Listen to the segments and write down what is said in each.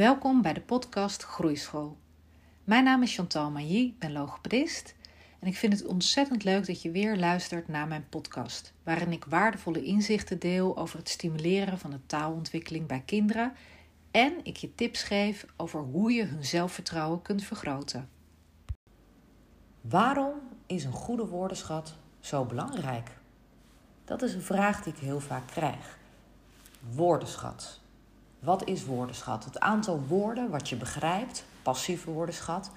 Welkom bij de podcast Groeischool. Mijn naam is Chantal Mailly, ik ben logopedist en ik vind het ontzettend leuk dat je weer luistert naar mijn podcast, waarin ik waardevolle inzichten deel over het stimuleren van de taalontwikkeling bij kinderen en ik je tips geef over hoe je hun zelfvertrouwen kunt vergroten. Waarom is een goede woordenschat zo belangrijk? Dat is een vraag die ik heel vaak krijg. Woordenschat. Wat is woordenschat? Het aantal woorden wat je begrijpt, passieve woordenschat,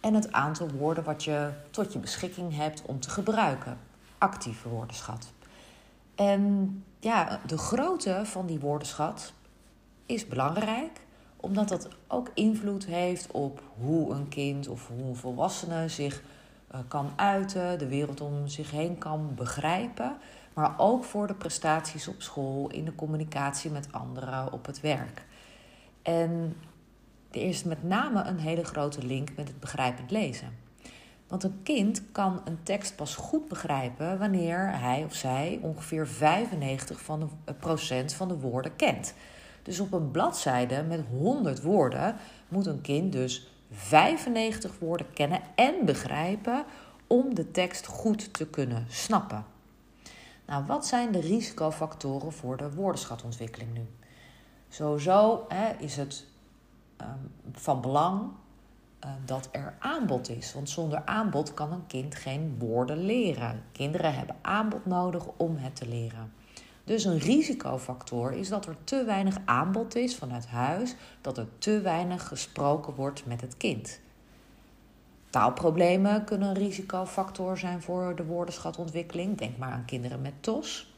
en het aantal woorden wat je tot je beschikking hebt om te gebruiken, actieve woordenschat. En ja, de grootte van die woordenschat is belangrijk, omdat dat ook invloed heeft op hoe een kind of hoe een volwassene zich eh, kan uiten, de wereld om zich heen kan begrijpen, maar ook voor de prestaties op school, in de communicatie met anderen, op het werk. En er is met name een hele grote link met het begrijpend lezen. Want een kind kan een tekst pas goed begrijpen wanneer hij of zij ongeveer 95% van de, procent van de woorden kent. Dus op een bladzijde met 100 woorden moet een kind dus 95 woorden kennen en begrijpen om de tekst goed te kunnen snappen. Nou, wat zijn de risicofactoren voor de woordenschatontwikkeling nu? Sowieso hè, is het um, van belang uh, dat er aanbod is. Want zonder aanbod kan een kind geen woorden leren. Kinderen hebben aanbod nodig om het te leren. Dus een risicofactor is dat er te weinig aanbod is vanuit huis, dat er te weinig gesproken wordt met het kind. Taalproblemen kunnen een risicofactor zijn voor de woordenschatontwikkeling. Denk maar aan kinderen met TOS.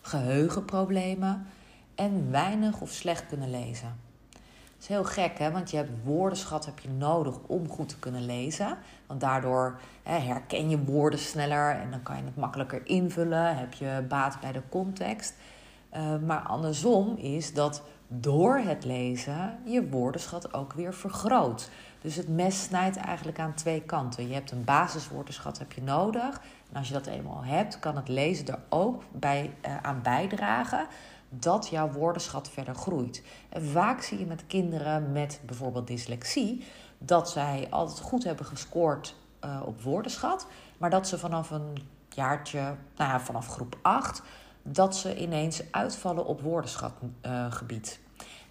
Geheugenproblemen en weinig of slecht kunnen lezen. Dat is heel gek, hè? want je hebt woordenschat heb je nodig om goed te kunnen lezen. Want daardoor hè, herken je woorden sneller en dan kan je het makkelijker invullen. Heb je baat bij de context. Uh, maar andersom is dat door het lezen je woordenschat ook weer vergroot. Dus het mes snijdt eigenlijk aan twee kanten. Je hebt een basiswoordenschat heb je nodig. En als je dat eenmaal hebt, kan het lezen er ook bij, uh, aan bijdragen dat jouw woordenschat verder groeit. En vaak zie je met kinderen met bijvoorbeeld dyslexie dat zij altijd goed hebben gescoord uh, op woordenschat, maar dat ze vanaf een jaartje, nou ja, vanaf groep 8, dat ze ineens uitvallen op woordenschatgebied.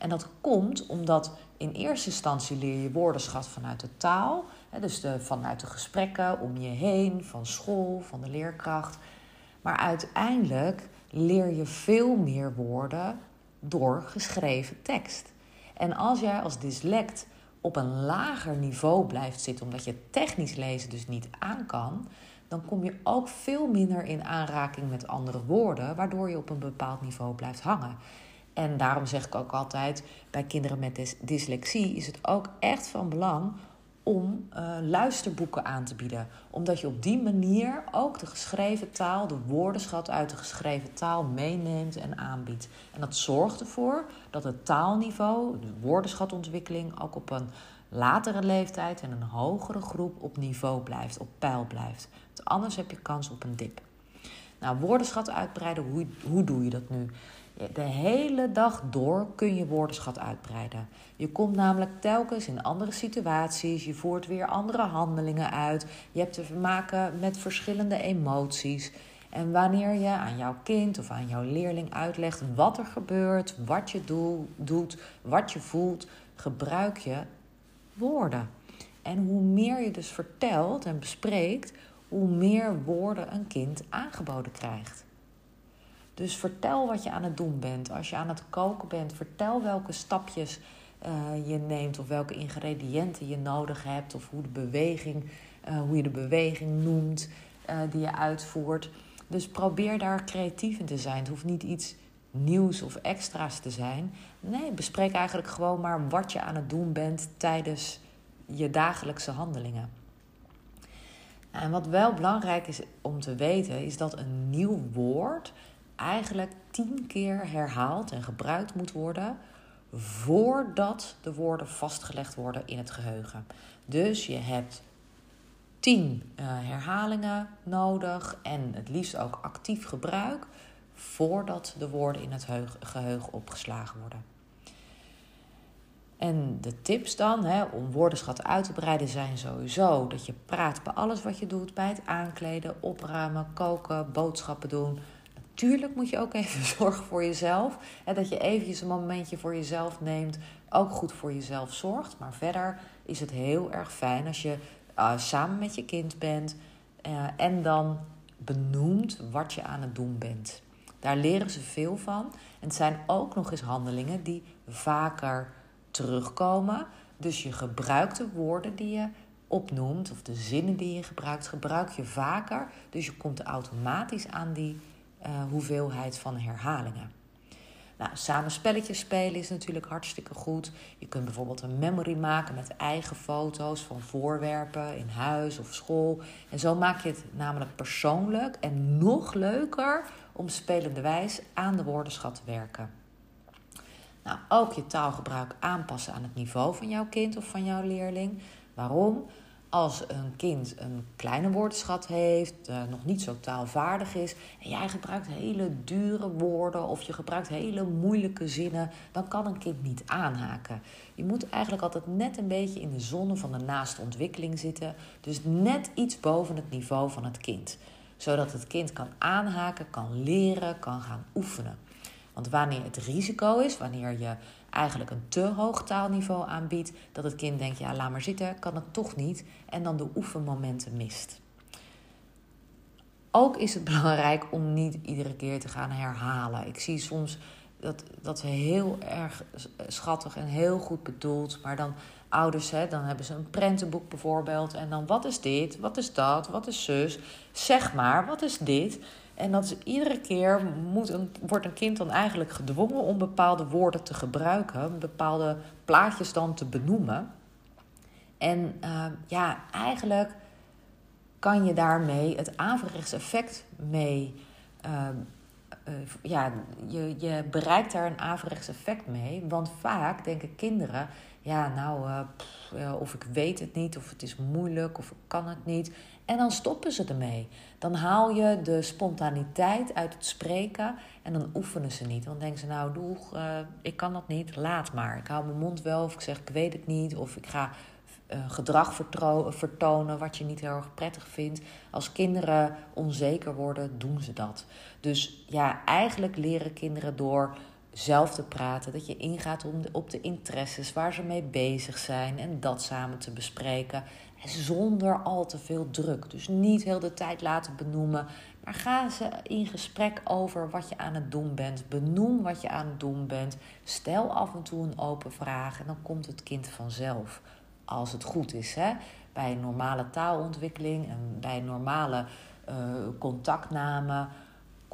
En dat komt omdat in eerste instantie leer je woordenschat vanuit de taal, dus de, vanuit de gesprekken om je heen, van school, van de leerkracht. Maar uiteindelijk leer je veel meer woorden door geschreven tekst. En als jij als dyslect op een lager niveau blijft zitten, omdat je technisch lezen dus niet aan kan, dan kom je ook veel minder in aanraking met andere woorden, waardoor je op een bepaald niveau blijft hangen. En daarom zeg ik ook altijd, bij kinderen met dyslexie is het ook echt van belang om uh, luisterboeken aan te bieden. Omdat je op die manier ook de geschreven taal, de woordenschat uit de geschreven taal meeneemt en aanbiedt. En dat zorgt ervoor dat het taalniveau, de woordenschatontwikkeling, ook op een latere leeftijd en een hogere groep op niveau blijft, op peil blijft. Want anders heb je kans op een dip. Nou, woordenschat uitbreiden, hoe, hoe doe je dat nu? De hele dag door kun je woordenschat uitbreiden. Je komt namelijk telkens in andere situaties, je voert weer andere handelingen uit, je hebt te maken met verschillende emoties. En wanneer je aan jouw kind of aan jouw leerling uitlegt wat er gebeurt, wat je doet, wat je voelt, gebruik je woorden. En hoe meer je dus vertelt en bespreekt, hoe meer woorden een kind aangeboden krijgt. Dus vertel wat je aan het doen bent. Als je aan het koken bent, vertel welke stapjes uh, je neemt of welke ingrediënten je nodig hebt of hoe, de beweging, uh, hoe je de beweging noemt uh, die je uitvoert. Dus probeer daar creatief in te zijn. Het hoeft niet iets nieuws of extra's te zijn. Nee, bespreek eigenlijk gewoon maar wat je aan het doen bent tijdens je dagelijkse handelingen. En wat wel belangrijk is om te weten, is dat een nieuw woord eigenlijk tien keer herhaald en gebruikt moet worden voordat de woorden vastgelegd worden in het geheugen. Dus je hebt tien uh, herhalingen nodig en het liefst ook actief gebruik voordat de woorden in het geheugen opgeslagen worden. En de tips dan hè, om woordenschat uit te breiden zijn sowieso dat je praat bij alles wat je doet. Bij het aankleden, opruimen, koken, boodschappen doen. Natuurlijk moet je ook even zorgen voor jezelf. Hè, dat je eventjes een momentje voor jezelf neemt. Ook goed voor jezelf zorgt. Maar verder is het heel erg fijn als je uh, samen met je kind bent. Uh, en dan benoemt wat je aan het doen bent. Daar leren ze veel van. En het zijn ook nog eens handelingen die vaker terugkomen. Dus je gebruikt de woorden die je opnoemt, of de zinnen die je gebruikt, gebruik je vaker. Dus je komt automatisch aan die uh, hoeveelheid van herhalingen. Nou, samen spelletjes spelen is natuurlijk hartstikke goed. Je kunt bijvoorbeeld een memory maken met eigen foto's van voorwerpen in huis of school. En zo maak je het namelijk persoonlijk en nog leuker om spelende wijs aan de woordenschat te werken. Nou, ook je taalgebruik aanpassen aan het niveau van jouw kind of van jouw leerling. Waarom? Als een kind een kleine woordenschat heeft, uh, nog niet zo taalvaardig is, en jij gebruikt hele dure woorden of je gebruikt hele moeilijke zinnen, dan kan een kind niet aanhaken. Je moet eigenlijk altijd net een beetje in de zone van de naaste ontwikkeling zitten, dus net iets boven het niveau van het kind, zodat het kind kan aanhaken, kan leren, kan gaan oefenen. Want wanneer het risico is, wanneer je eigenlijk een te hoog taalniveau aanbiedt, dat het kind denkt, ja, laat maar zitten, kan het toch niet, en dan de oefenmomenten mist. Ook is het belangrijk om niet iedere keer te gaan herhalen. Ik zie soms dat, dat ze heel erg schattig en heel goed bedoeld, maar dan ouders, hè, dan hebben ze een prentenboek bijvoorbeeld, en dan wat is dit, wat is dat, wat is zus, zeg maar, wat is dit? En dat is iedere keer moet een, wordt een kind dan eigenlijk gedwongen om bepaalde woorden te gebruiken, bepaalde plaatjes dan te benoemen. En uh, ja, eigenlijk kan je daarmee het averechts effect mee. Uh, ja, je, je bereikt daar een averechts effect mee. Want vaak denken kinderen: ja, nou, pff, of ik weet het niet, of het is moeilijk, of ik kan het niet. En dan stoppen ze ermee. Dan haal je de spontaniteit uit het spreken en dan oefenen ze niet. Dan denken ze, nou, doeg, uh, ik kan dat niet, laat maar. Ik hou mijn mond wel of ik zeg, ik weet het niet. Of ik ga uh, gedrag vertonen wat je niet heel erg prettig vindt. Als kinderen onzeker worden, doen ze dat. Dus ja, eigenlijk leren kinderen door zelf te praten. Dat je ingaat op de interesses waar ze mee bezig zijn en dat samen te bespreken zonder al te veel druk. Dus niet heel de tijd laten benoemen, maar ga ze in gesprek over wat je aan het doen bent. Benoem wat je aan het doen bent. Stel af en toe een open vraag en dan komt het kind vanzelf. Als het goed is. Hè? Bij normale taalontwikkeling en bij normale uh, contactname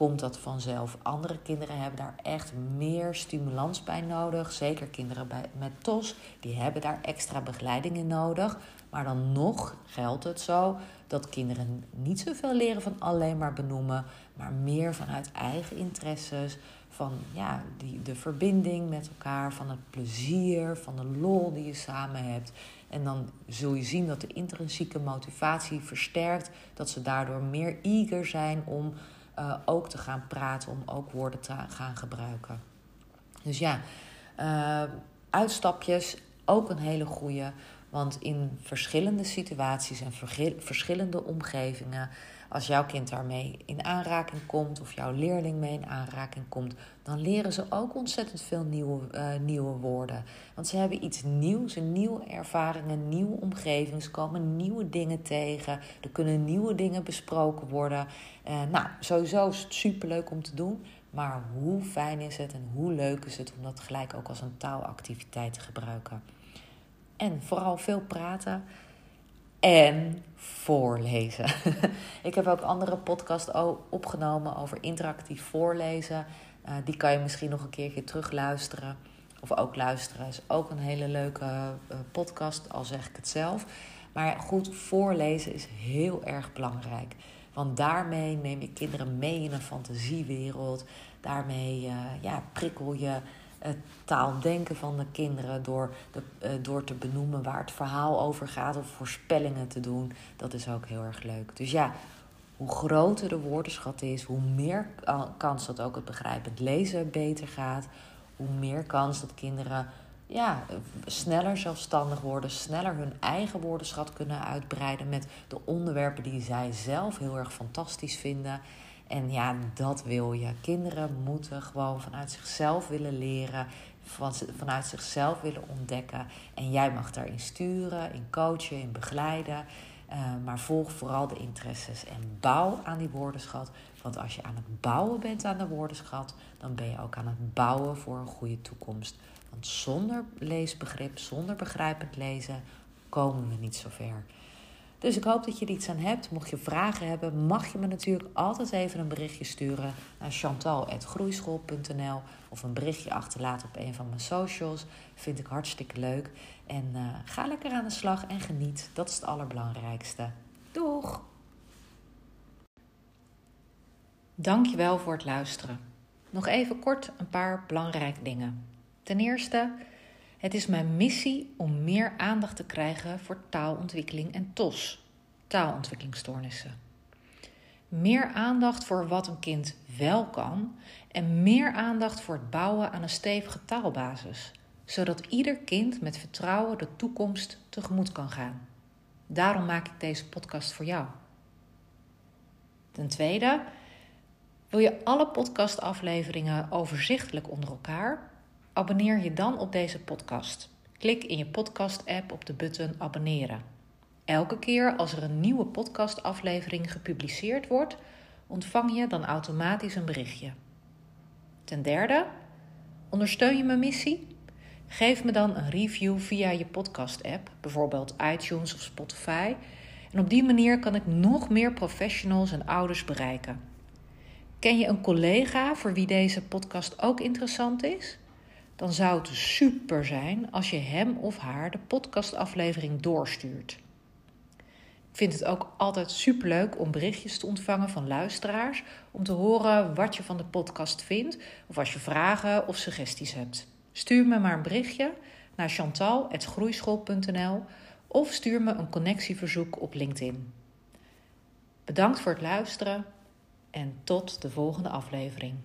komt dat vanzelf. Andere kinderen hebben daar echt meer stimulans bij nodig. Zeker kinderen met TOS, die hebben daar extra begeleiding in nodig. Maar dan nog geldt het zo dat kinderen niet zoveel leren van alleen maar benoemen, maar meer vanuit eigen interesses, van ja, die, de verbinding met elkaar, van het plezier, van de lol die je samen hebt. En dan zul je zien dat de intrinsieke motivatie versterkt, dat ze daardoor meer eager zijn om uh, ook te gaan praten, om ook woorden te gaan gebruiken. Dus ja, uh, uitstapjes, ook een hele goede. Want in verschillende situaties en verschillende omgevingen, als jouw kind daarmee in aanraking komt of jouw leerling mee in aanraking komt, dan leren ze ook ontzettend veel nieuwe, uh, nieuwe woorden. Want ze hebben iets nieuws, een nieuwe ervaring, een nieuwe omgeving. Ze komen nieuwe dingen tegen. Er kunnen nieuwe dingen besproken worden. Uh, nou, sowieso is het superleuk om te doen. Maar hoe fijn is het en hoe leuk is het om dat gelijk ook als een taalactiviteit te gebruiken? En vooral veel praten en voorlezen. ik heb ook andere podcasts opgenomen over interactief voorlezen. Uh, die kan je misschien nog een keertje terugluisteren. Of ook luisteren. Is ook een hele leuke uh, podcast, al zeg ik het zelf. Maar goed, voorlezen is heel erg belangrijk. Want daarmee neem je kinderen mee in een fantasiewereld. Daarmee uh, ja, prikkel je taaldenken van de kinderen door, de, uh, door te benoemen waar het verhaal over gaat of voorspellingen te doen. Dat is ook heel erg leuk. Dus ja, hoe groter de woordenschat is, hoe meer kans dat ook het begrijpend lezen beter gaat. Hoe meer kans dat kinderen ja, sneller zelfstandig worden, sneller hun eigen woordenschat kunnen uitbreiden met de onderwerpen die zij zelf heel erg fantastisch vinden. En ja, dat wil je. Kinderen moeten gewoon vanuit zichzelf willen leren, vanuit zichzelf willen ontdekken. En jij mag daarin sturen, in coachen, in begeleiden. Uh, maar volg vooral de interesses en bouw aan die woordenschat. Want als je aan het bouwen bent aan de woordenschat, dan ben je ook aan het bouwen voor een goede toekomst. Want zonder leesbegrip, zonder begrijpend lezen, komen we niet zo ver. Dus ik hoop dat je er iets aan hebt. Mocht je vragen hebben, mag je me natuurlijk altijd even een berichtje sturen naar chantal.groeischool.nl of een berichtje achterlaten op een van mijn socials. Vind ik hartstikke leuk. En uh, ga lekker aan de slag en geniet. Dat is het allerbelangrijkste. Doeg! Dankjewel voor het luisteren. Nog even kort een paar belangrijke dingen. Ten eerste, het is mijn missie om meer aandacht te krijgen voor taalontwikkeling en TOS, taalontwikkelingsstoornissen. Meer aandacht voor wat een kind wel kan en meer aandacht voor het bouwen aan een stevige taalbasis, zodat ieder kind met vertrouwen de toekomst tegemoet kan gaan. Daarom maak ik deze podcast voor jou. Ten tweede, wil je alle podcastafleveringen overzichtelijk onder elkaar? Abonneer je dan op deze podcast. Klik in je podcast-app op de button abonneren. Elke keer als er een nieuwe podcastaflevering gepubliceerd wordt, ontvang je dan automatisch een berichtje. Ten derde, ondersteun je mijn missie? Geef me dan een review via je podcast-app, bijvoorbeeld iTunes of Spotify. En op die manier kan ik nog meer professionals en ouders bereiken. Ken je een collega voor wie deze podcast ook interessant is? Dan zou het super zijn als je hem of haar de podcastaflevering doorstuurt. Ik vind het ook altijd superleuk om berichtjes te ontvangen van luisteraars om te horen wat je van de podcast vindt of als je vragen of suggesties hebt. Stuur me maar een berichtje naar chantal.groeischool.nl of stuur me een connectieverzoek op LinkedIn. Bedankt voor het luisteren en tot de volgende aflevering.